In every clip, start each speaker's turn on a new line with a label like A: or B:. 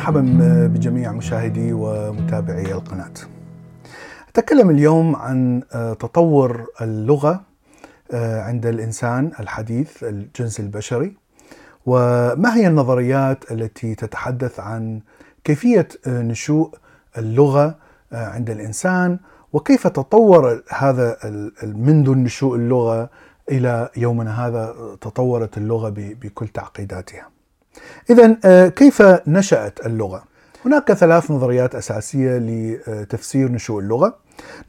A: مرحبا بجميع مشاهدي ومتابعي القناة. أتكلم اليوم عن تطور اللغة عند الإنسان الحديث الجنس البشري وما هي النظريات التي تتحدث عن كيفية نشوء اللغة عند الإنسان وكيف تطور هذا منذ نشوء اللغة إلى يومنا هذا تطورت اللغة بكل تعقيداتها. إذا كيف نشأت اللغة؟ هناك ثلاث نظريات أساسية لتفسير نشوء اللغة.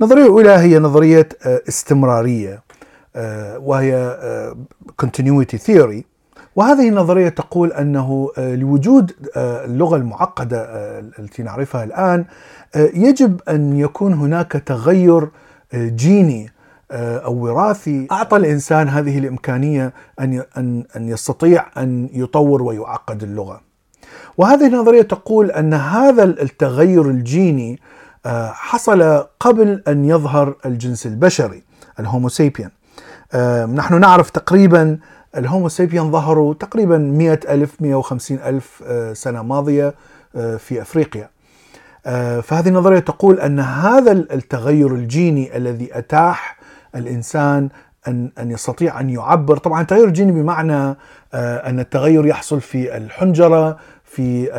A: النظرية الأولى هي نظرية استمرارية وهي continuity theory وهذه النظرية تقول أنه لوجود اللغة المعقدة التي نعرفها الآن يجب أن يكون هناك تغير جيني أو وراثي أعطى الإنسان هذه الإمكانية أن ان أن يستطيع أن يطور ويعقد اللغة. وهذه النظرية تقول أن هذا التغير الجيني حصل قبل أن يظهر الجنس البشري الهوموسيبيان. نحن نعرف تقريبا الهوموسيبيان ظهروا تقريبا 100 ألف 150 ألف سنة ماضية في أفريقيا فهذه النظرية تقول أن هذا التغير الجيني الذي أتاح الإنسان ان أن يستطيع أن يعبر. طبعا تغير جيني بمعنى أن التغير يحصل في الحنجرة في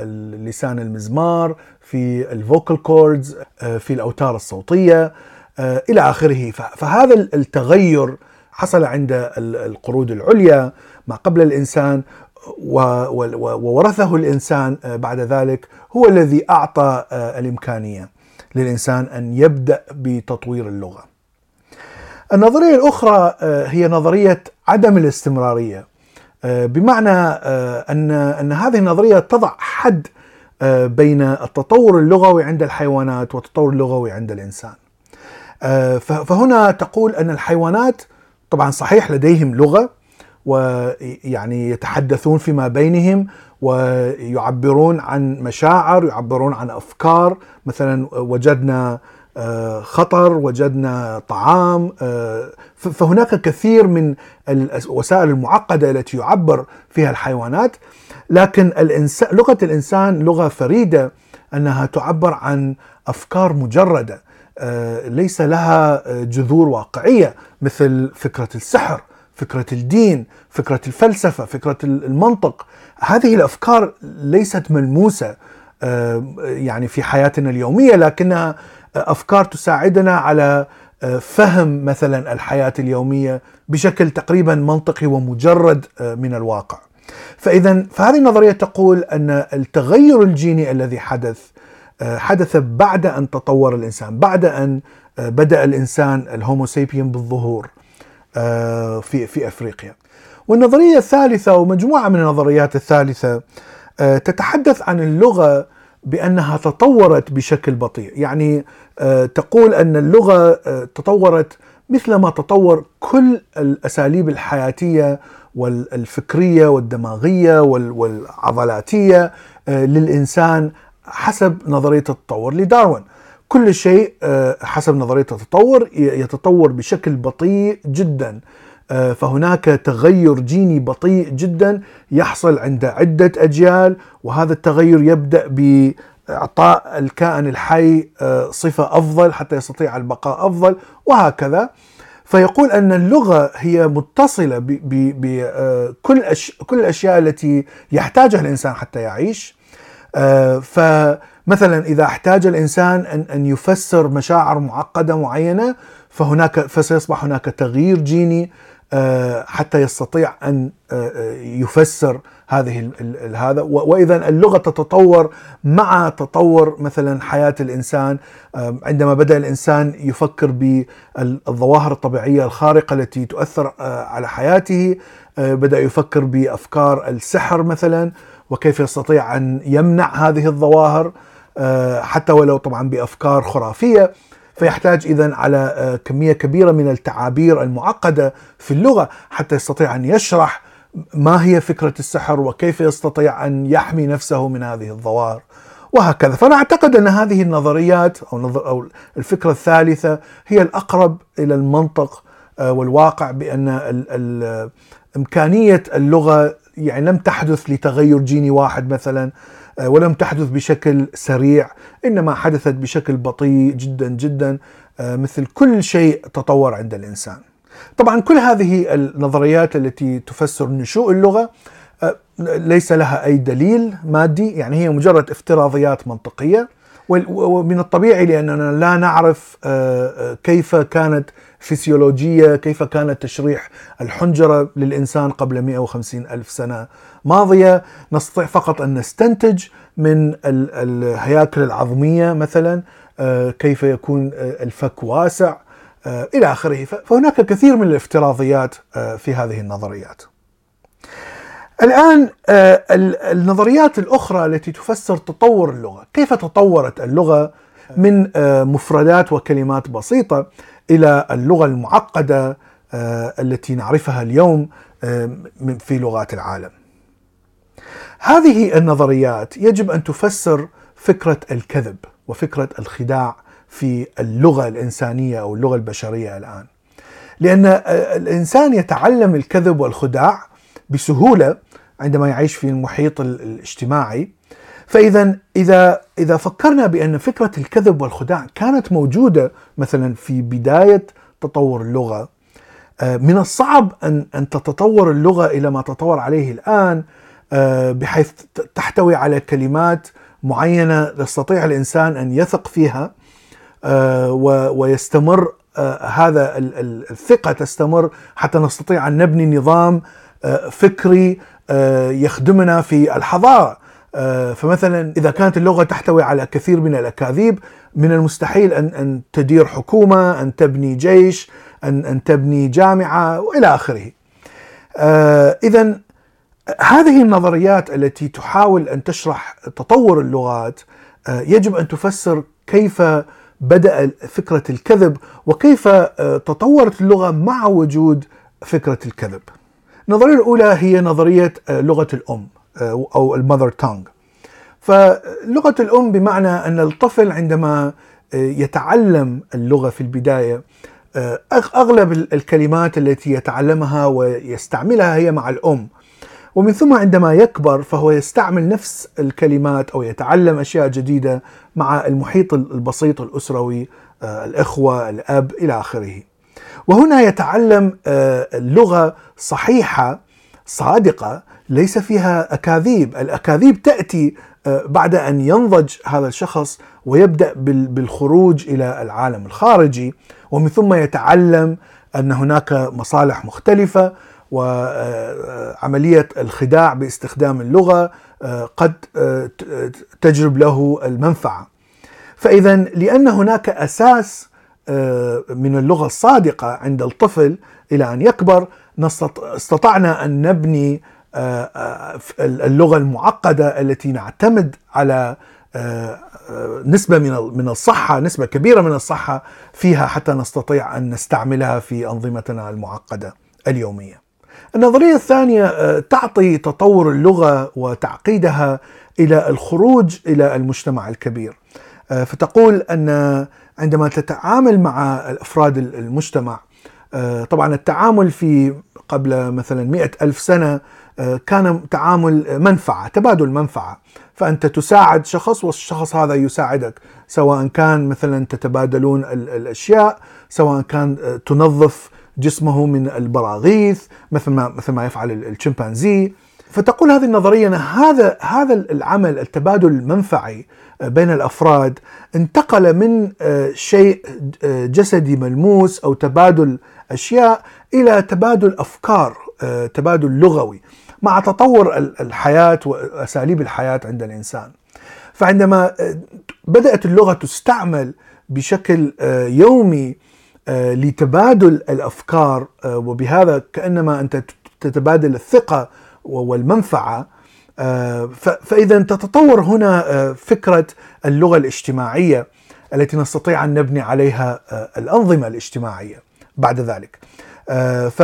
A: اللسان المزمار في الفوكال كوردز في الأوتار الصوتية إلى آخره. فهذا التغير حصل عند القرود العليا ما قبل الإنسان وورثه الإنسان بعد ذلك هو الذي أعطى الإمكانية للإنسان أن يبدأ بتطوير اللغة. النظرية الأخرى هي نظرية عدم الاستمرارية. بمعنى أن أن هذه النظرية تضع حد بين التطور اللغوي عند الحيوانات والتطور اللغوي عند الإنسان. فهنا تقول أن الحيوانات طبعا صحيح لديهم لغة ويعني يتحدثون فيما بينهم ويعبرون عن مشاعر يعبرون عن أفكار. مثلا وجدنا خطر وجدنا طعام فهناك كثير من الوسائل المعقدة التي يعبر فيها الحيوانات لكن الانسان لغة الإنسان لغة فريدة أنها تعبر عن أفكار مجردة ليس لها جذور واقعية مثل فكرة السحر فكرة الدين فكرة الفلسفة فكرة المنطق. هذه الأفكار ليست ملموسة يعني في حياتنا اليومية لكنها أفكار تساعدنا على فهم مثلا الحياة اليومية بشكل تقريبا منطقي ومجرد من الواقع. فاذا فهذه النظرية تقول أن التغير الجيني الذي حدث حدث بعد أن تطور الإنسان، بعد أن بدأ الإنسان الهوموسيبيان بالظهور في في أفريقيا. والنظرية الثالثة ومجموعة من النظريات الثالثة تتحدث عن اللغة بأنها تطورت بشكل بطيء، يعني تقول أن اللغة تطورت مثلما تطور كل الأساليب الحياتية والفكرية والدماغية والعضلاتية للإنسان حسب نظرية التطور لداروين. كل شيء حسب نظرية التطور يتطور بشكل بطيء جدا. فهناك تغير جيني بطيء جدا يحصل عند عدة أجيال وهذا التغير يبدأ بإعطاء الكائن الحي صفة أفضل حتى يستطيع البقاء أفضل وهكذا. فيقول أن اللغة هي متصلة بكل كل الأشياء التي يحتاجها الإنسان حتى يعيش. فمثلا إذا احتاج الإنسان ان أن يفسر مشاعر معقدة معينة فهناك فسيصبح هناك تغيير جيني. حتى يستطيع أن يفسر هذه هذا. وإذا اللغة تتطور مع تطور مثلا حياة الإنسان. عندما بدأ الإنسان يفكر بالظواهر الطبيعية الخارقة التي تؤثر على حياته بدأ يفكر بأفكار السحر مثلا وكيف يستطيع أن يمنع هذه الظواهر حتى ولو طبعا بأفكار خرافية. فيحتاج اذا على كمية كبيرة من التعابير المعقدة في اللغة حتى يستطيع أن يشرح ما هي فكرة السحر وكيف يستطيع أن يحمي نفسه من هذه الظواهر وهكذا. فأنا أعتقد أن هذه النظريات أو الفكرة الثالثة هي الأقرب إلى المنطق والواقع بأن إمكانية اللغة يعني لم تحدث لتغير جيني واحد مثلا. ولم تحدث بشكل سريع إنما حدثت بشكل بطيء جدا جدا مثل كل شيء تطور عند الإنسان. طبعا كل هذه النظريات التي تفسر نشوء اللغة ليس لها أي دليل مادي يعني هي مجرد افتراضيات منطقية ومن الطبيعي لأننا لا نعرف كيف كانت فسيولوجيه كيف كان تشريح الحنجرة للإنسان قبل 150 ألف سنة ماضية. نستطيع فقط أن نستنتج من الهياكل العظمية مثلا كيف يكون الفك واسع إلى آخره. فهناك كثير من الافتراضيات في هذه النظريات. الآن النظريات الأخرى التي تفسر تطور اللغة. كيف تطورت اللغة من مفردات وكلمات بسيطة إلى اللغة المعقدة التي نعرفها اليوم في لغات العالم؟ هذه النظريات يجب أن تفسر فكرة الكذب وفكرة الخداع في اللغة الإنسانية أو اللغة البشرية الآن. لأن الإنسان يتعلم الكذب والخداع بسهولة عندما يعيش في المحيط الاجتماعي. فإذا إذا إذا فكرنا بأن فكرة الكذب والخداع كانت موجودة مثلا في بداية تطور اللغة آه، من الصعب أن أن تتطور اللغة إلى ما تطور عليه الآن آه، بحيث تحتوي على كلمات معينة يستطيع الإنسان أن يثق فيها آه، ويستمر هذا الثقة تستمر حتى نستطيع أن نبني نظام فكري يخدمنا في الحضارة آه، فمثلا إذا كانت اللغة تحتوي على كثير من الأكاذيب من المستحيل أن أن تدير حكومة، أن تبني جيش، أن أن تبني جامعة وإلى آخره. آه، اذا هذه النظريات التي تحاول أن تشرح تطور اللغات آه، يجب أن تفسر كيف بدأ فكرة الكذب وكيف تطورت اللغة مع وجود فكرة الكذب. النظرية الأولى هي نظرية لغة الأم. آه، أو المذر تونج فلغة الأم بمعنى أن الطفل عندما آه، يتعلم اللغة في البداية آه، أغلب الكلمات التي يتعلمها ويستعملها هي مع الأم ومن ثم عندما يكبر فهو يستعمل نفس الكلمات أو يتعلم أشياء جديدة مع المحيط البسيط الاسروي الإخوة الأب إلى آخره. وهنا يتعلم اللغة صحيحة صادقة ليس فيها أكاذيب، الأكاذيب تأتي آه، بعد أن ينضج هذا الشخص ويبدأ بالخروج إلى العالم الخارجي ومن ثم يتعلم أن هناك مصالح مختلفة وعمليه الخداع باستخدام اللغة آه، قد آه، تجلب له المنفعة. فاذا لأن هناك أساس من اللغة الصادقة عند الطفل إلى أن يكبر استطعنا أن نبني آه، آه، اللغة المعقدة التي نعتمد على آه، نسبة من من الصحة نسبة كبيرة من الصحة فيها حتى نستطيع أن نستعملها في أنظمتنا المعقدة اليومية. النظرية الثانية تعطي تطور اللغة وتعقيدها إلى الخروج إلى المجتمع الكبير. فتقول أن عندما تتعامل مع افراد المجتمع طبعا التعامل في قبل مثلا مئة ألف سنة آه، كان تعامل منفعة تبادل منفعة. فأنت تساعد شخص والشخص هذا يساعدك سواء كان مثلا تتبادلون الأشياء سواء كان آه، تنظف جسمه من البراغيث مثل ما مثل ما يفعل الشمبانزي. فتقول هذه النظرية أن هذا هذا العمل التبادل المنفعي آه، بين الأفراد انتقل من شيء جسدي ملموس أو تبادل أشياء إلى تبادل أفكار تبادل لغوي مع تطور الحياة وأساليب الحياة عند الإنسان. فعندما آه، بدأت اللغة تستعمل بشكل آه، يومي آه، لتبادل الأفكار وبهذا كأنما أنت تتبادل الثقة والمنفعة فإذا تتطور هنا فكرة اللغة الاجتماعية التي نستطيع أن نبني عليها الأنظمة الاجتماعية بعد ذلك. آه، ف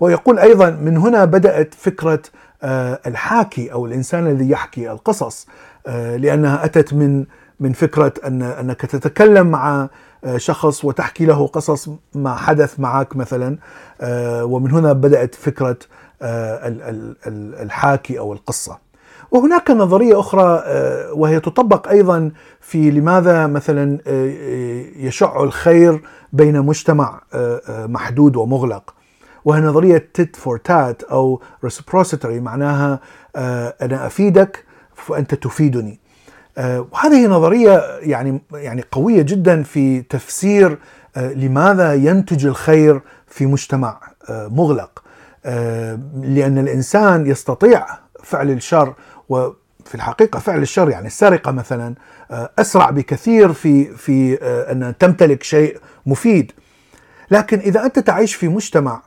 A: ويقول أيضا من هنا بدأت فكرة آه، الحاكي أو الإنسان الذي يحكي القصص آه، لأنها أتت من من فكرة أن أنك تتكلم مع شخص وتحكي له قصص ما حدث معك مثلا ومن هنا بدأت فكرة الحاكي أو القصة. وهناك نظرية أخرى آه، وهي تطبق أيضا في لماذا مثلا آه، يشع الخير بين مجتمع محدود ومغلق. وهي نظرية تيت فور تات أو reciprocity معناها أنا أفيدك فأنت تفيدني. وهذه نظرية يعني يعني قوية جدا في تفسير لماذا ينتج الخير في مجتمع مغلق. لأن الإنسان يستطيع فعل الشر وفي الحقيقة فعل الشر يعني السرقة مثلا آه، أسرع بكثير في في آه، أن تمتلك شيء مفيد. لكن إذا أنت تعيش في مجتمع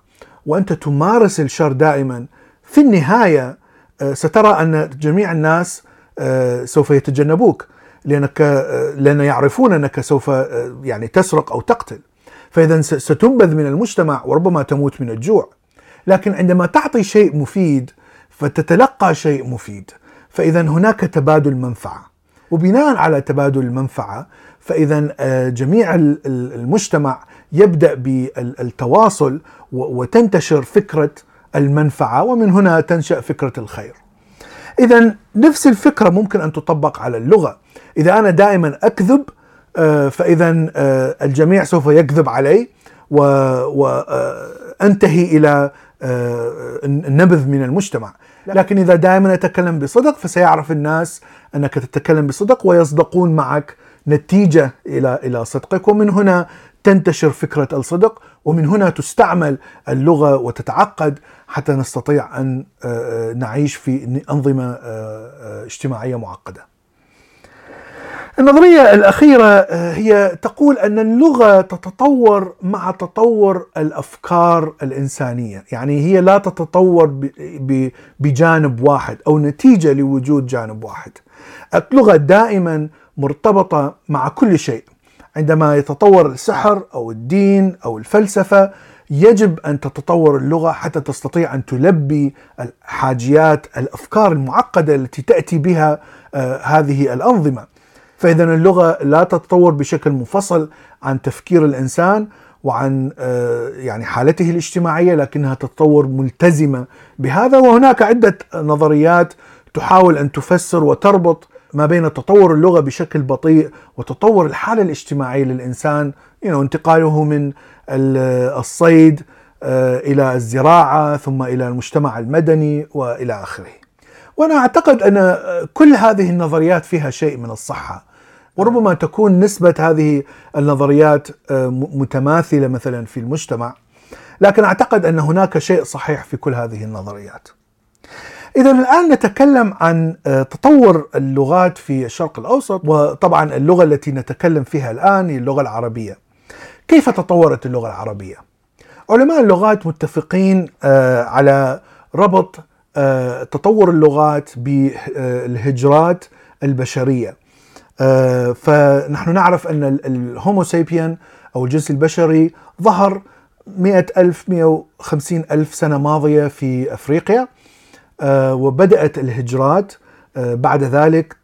A: وأنت تمارس الشر دائما في النهاية آه، سترى أن جميع الناس سوف يتجنبوك لأنك لأن يعرفون أنك سوف يعني تسرق أو تقتل. فاذا ستنبذ من المجتمع وربما تموت من الجوع. لكن عندما تعطي شيء مفيد فتتلقى شيء مفيد. فاذا هناك تبادل منفعة. وبناء على تبادل المنفعه فاذا آه، جميع المجتمع يبدأ بالتواصل وتنتشر فكرة المنفعة ومن هنا تنشأ فكرة الخير. اذا نفس الفكرة ممكن أن تطبق على اللغة، إذا أنا دائما أكذب آه، فاذا آه، الجميع سوف يكذب علي وانتهي إلى النبذ من المجتمع. لكن إذا دائما أتكلم بصدق فسيعرف الناس أنك تتكلم بصدق ويصدقون معك نتيجة إلى إلى صدقك. ومن هنا تنتشر فكرة الصدق ومن هنا تستعمل اللغة وتتعقد حتى نستطيع أن آه، آه، نعيش في أنظمة آه، اجتماعية معقدة. النظرية الأخيرة آه، هي تقول أن اللغة تتطور مع تطور الأفكار الإنسانية. يعني هي لا تتطور بجانب واحد أو نتيجة لوجود جانب واحد. اللغة دائما مرتبطة مع كل شيء. عندما يتطور السحر أو الدين أو الفلسفة يجب أن تتطور اللغة حتى تستطيع أن تلبي الحاجيات الأفكار المعقدة التي تأتي بها آه، هذه الأنظمة. فإذا اللغة لا تتطور بشكل منفصل عن تفكير الإنسان وعن آه، يعني حالته الاجتماعية لكنها تتطور ملتزمة بهذا. وهناك عدة نظريات تحاول أن تفسر وتربط ما بين تطور اللغة بشكل بطيء وتطور الحالة الاجتماعية للإنسان. Know, انتقاله من الصيد آه، إلى الزراعة ثم إلى المجتمع المدني وإلى آخره. وأنا أعتقد أن كل هذه النظريات فيها شيء من الصحة. وربما تكون نسبة هذه النظريات آه، متماثلة مثلا في المجتمع لكن أعتقد أن هناك شيء صحيح في كل هذه النظريات. اذا الآن نتكلم عن آه، تطور اللغات في الشرق الأوسط وطبعا اللغة التي نتكلم فيها الآن هي اللغة العربية. كيف تطورت اللغة العربية؟ علماء اللغات متفقين آه، على ربط تطور اللغات بالهجرات البشرية فنحن نعرف أن الهومو سيبيان أو الجنس البشري ظهر مئة ألف مئة وخمسين ألف سنة ماضية في أفريقيا آه، وبدأت الهجرات بعد ذلك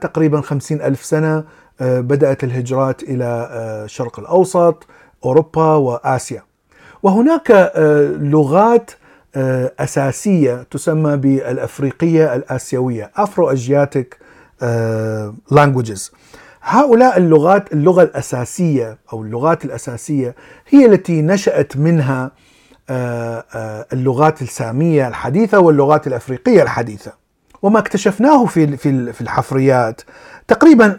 A: تقريبا خمسين ألف سنة بدأت الهجرات إلى الشرق الأوسط أوروبا وآسيا. وهناك لغات آه، أساسية تسمى بالأفريقية الآسيوية Asiatic آه، Languages. هؤلاء اللغات اللغة الأساسية أو اللغات الأساسية هي التي نشأت منها آه، اللغات السامية الحديثة واللغات الأفريقية الحديثة. وما اكتشفناه في في الحفريات. تقريبا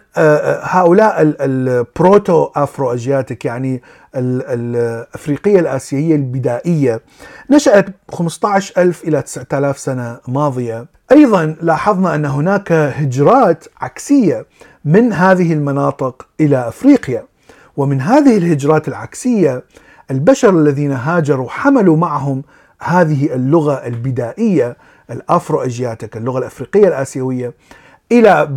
A: هؤلاء ال Proto Afro Asiatic يعني الافريقيه الاسيويه البدائية نشأت 15000 إلى 9000 سنة ماضية. أيضا لاحظنا أن هناك هجرات عكسية من هذه المناطق إلى أفريقيا. ومن هذه الهجرات العكسية البشر الذين هاجروا حملوا معهم هذه اللغة البدائية ال Afro Asiatic اللغة الأفريقية الآسيوية إلى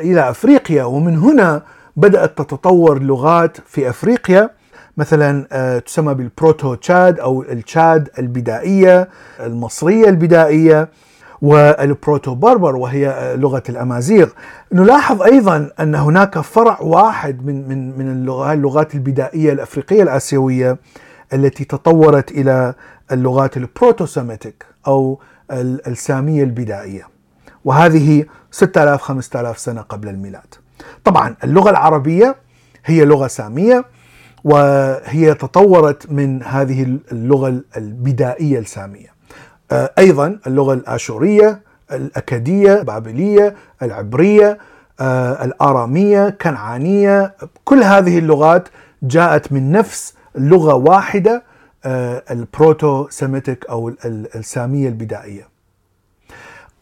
A: إلى أفريقيا. ومن هنا بدأت تتطور لغات في أفريقيا مثلا آه، تسمى بال Proto تشاد أو التشاد البدائية المصرية البدائية. وال Proto Berber وهي لغة الأمازيغ. نلاحظ أيضا أن هناك فرع واحد من من من اللغات البدائية الأفريقية الآسيوية التي تطورت إلى اللغات ال Proto Semitic أو السامية البدائية وهذه 6000 5000 سنة قبل الميلاد. طبعا اللغة العربية هي لغة سامية وهي تطورت من هذه اللغة البدائية السامية. أيضا اللغة الآشورية الأكدية البابلية العبرية آه، الآرامية كنعانية كل هذه اللغات جاءت من نفس لغة واحدة آه، ال Proto Semitic أو السامية البدائية.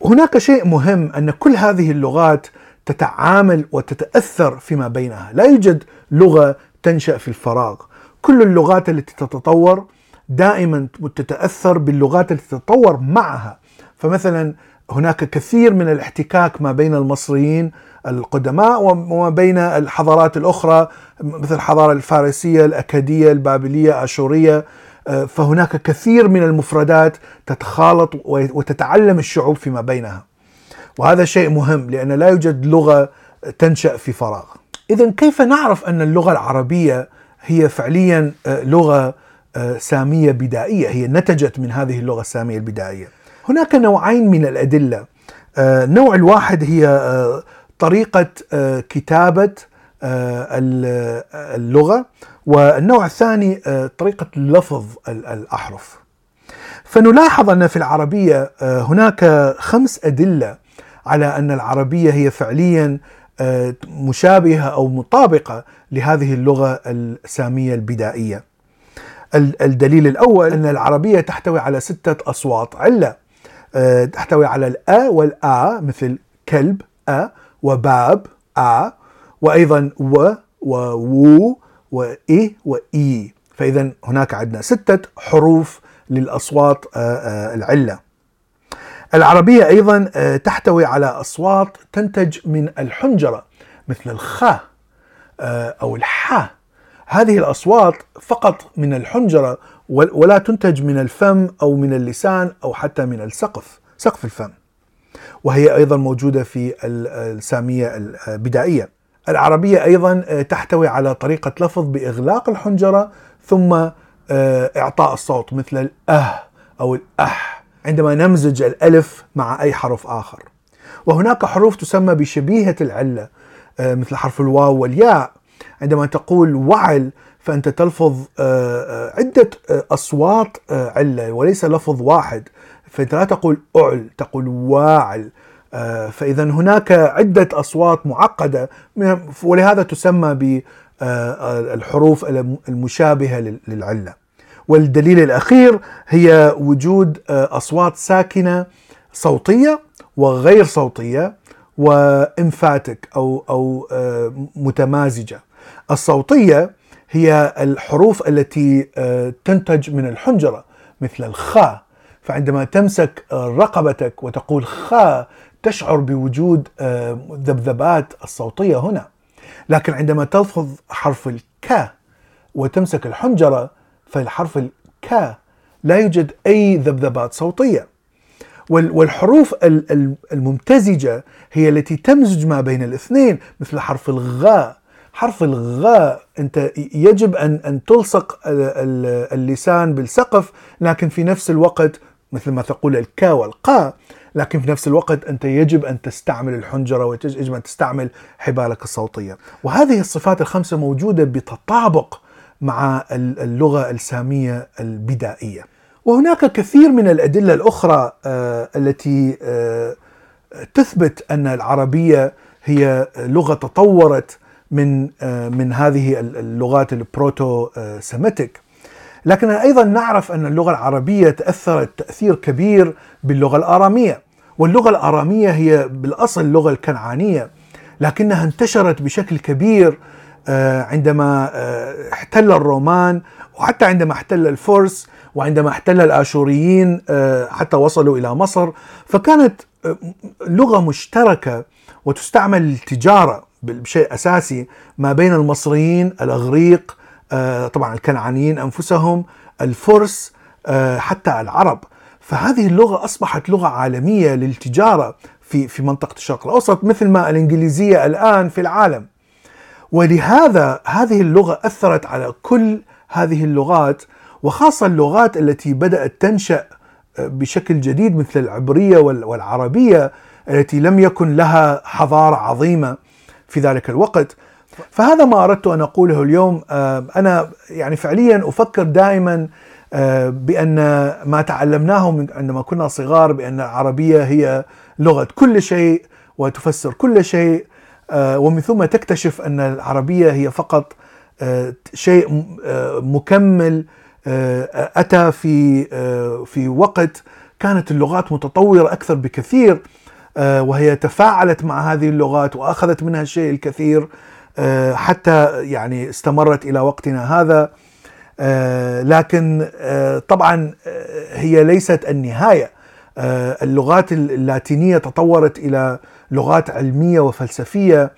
A: هناك شيء مهم أن كل هذه اللغات تتعامل وتتأثر فيما بينها. لا يوجد لغة تنشأ في الفراغ. كل اللغات التي تتطور دائما تتأثر باللغات التي تتطور معها. فمثلا هناك كثير من الاحتكاك ما بين المصريين القدماء وما بين الحضارات الأخرى مثل الحضارة الفارسية الأكدية البابلية أشورية. آه، فهناك كثير من المفردات تتخالط وتتعلم الشعوب فيما بينها. وهذا شيء مهم لأن لا يوجد لغة تنشأ في فراغ. إذا كيف نعرف أن اللغة العربية هي فعليا آه، آه، سامية بدائية. هي نتجت من هذه اللغة السامية البدائية. هناك نوعين من الأدلة. النوع الواحد هي طريقة كتابة اللغة. والنوع الثاني آه، طريقة لفظ الأحرف. فنلاحظ أن في العربية آه، هناك خمس أدلة على أن العربية هي فعليا آه، مشابهة أو مطابقة لهذه اللغة السامية البدائية. الدليل الأول أن العربية تحتوي على ستة أصوات. علة تحتوي على الأ والآ مثل كلب أ وباب آ وأيضا و وو وإي وإي فإذا هناك عندنا ستة حروف للأصوات آه، آه، العلة. العربية أيضا آه، تحتوي على أصوات تنتج من الحنجرة مثل الخ أو الح هذه الأصوات فقط من الحنجرة ولا تنتج من الفم أو من اللسان أو حتى من السقف سقف الفم. وهي أيضا موجودة في السامية البدائية. العربية أيضا آه، تحتوي على طريقة لفظ بإغلاق الحنجرة ثم آه، إعطاء الصوت مثل الأه أو الأح عندما نمزج الألف مع أي حرف آخر. وهناك حروف تسمى بشبيهة العلة آه، مثل حرف الواو والياء. عندما تقول وعل فأنت تلفظ عدة أصوات علة وليس لفظ واحد. فأنت لا تقول أعل تقول واعل. آه، فإذا هناك عدة أصوات معقدة ولهذا تسمى بالحروف المشابهة للعلة. والدليل الأخير هي وجود آه، أصوات ساكنة صوتية وغير صوتية وإنفاتك أو أو آه، متمازجة. الصوتية هي الحروف التي تنتج من الحنجرة مثل الخاء فعندما تمسك رقبتك وتقول خاء تشعر بوجود آه، ذبذبات الصوتية هنا. لكن عندما تلفظ حرف الك وتمسك الحنجرة فالحرف الك لا يوجد أي ذبذبات صوتية. والحروف الممتزجة هي التي تمزج ما بين الاثنين مثل حرف الغاء حرف الغاء أنت يجب أن أن تلصق اللسان بالسقف لكن في نفس الوقت مثل ما تقول الكا والقاء لكن في نفس الوقت أنت يجب أن تستعمل الحنجرة ويجب أن تستعمل حبالك الصوتية. وهذه الصفات الخمسة موجودة بتطابق مع اللغة السامية البدائية. وهناك كثير من الأدلة الأخرى آه، التي آه، تثبت أن العربية هي لغة تطورت من آه، من هذه اللغات البروتو سيميتيك لكن أيضا نعرف أن اللغة العربية تأثرت تأثير كبير باللغة الأرامية واللغة الأرامية هي بالأصل اللغة الكنعانية لكنها انتشرت بشكل كبير آه، عندما آه، احتل الرومان وحتى عندما احتل الفرس وعندما احتل الآشوريين آه، حتى وصلوا إلى مصر. فكانت لغة مشتركة وتستعمل للتجارة. بشيء أساسي ما بين المصريين الأغريق آه، طبعا الكنعانيين أنفسهم الفرس آه، حتى العرب. فهذه اللغة أصبحت لغة عالمية للتجارة في في منطقة الشرق الأوسط مثل ما الإنجليزية الآن في العالم. ولهذا هذه اللغة أثرت على كل هذه اللغات وخاصة اللغات التي بدأت تنشأ آه، بشكل جديد مثل العبرية والعربية التي لم يكن لها حضارة عظيمة. في ذلك الوقت. فهذا ما أردت أن أقوله اليوم آه، أنا يعني فعليا أفكر دائما آه، بأن ما تعلمناه من عندما كنا صغار بأن العربية هي لغة كل شيء وتفسر كل شيء آه، ومن ثم تكتشف أن العربية هي فقط شيء مكمل أتى في في وقت كانت اللغات متطورة أكثر بكثير. وهي تفاعلت مع هذه اللغات وأخذت منها الشيء الكثير آه، حتى يعني استمرت إلى وقتنا هذا. آه، لكن آه، طبعا هي ليست النهاية. اللغات اللاتينية تطورت إلى لغات علمية وفلسفية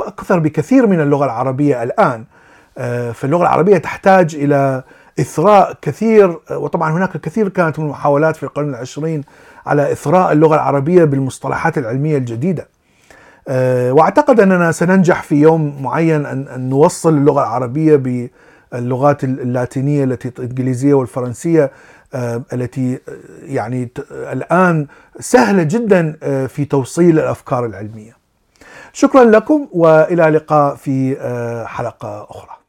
A: أكثر بكثير من اللغة العربية الآن. فاللغة العربية تحتاج إلى إثراء كثير وطبعا هناك كثير كانت من المحاولات في القرن العشرين على إثراء اللغة العربية بالمصطلحات العلمية الجديدة آه، وأعتقد أننا سننجح في يوم معين ان نوصل اللغة العربية باللغات اللاتينية التي الإنجليزية والفرنسية آه، التي آه، يعني الآن سهلة جدا في توصيل الأفكار العلمية. شكرا لكم وإلى لقاء في حلقة أخرى.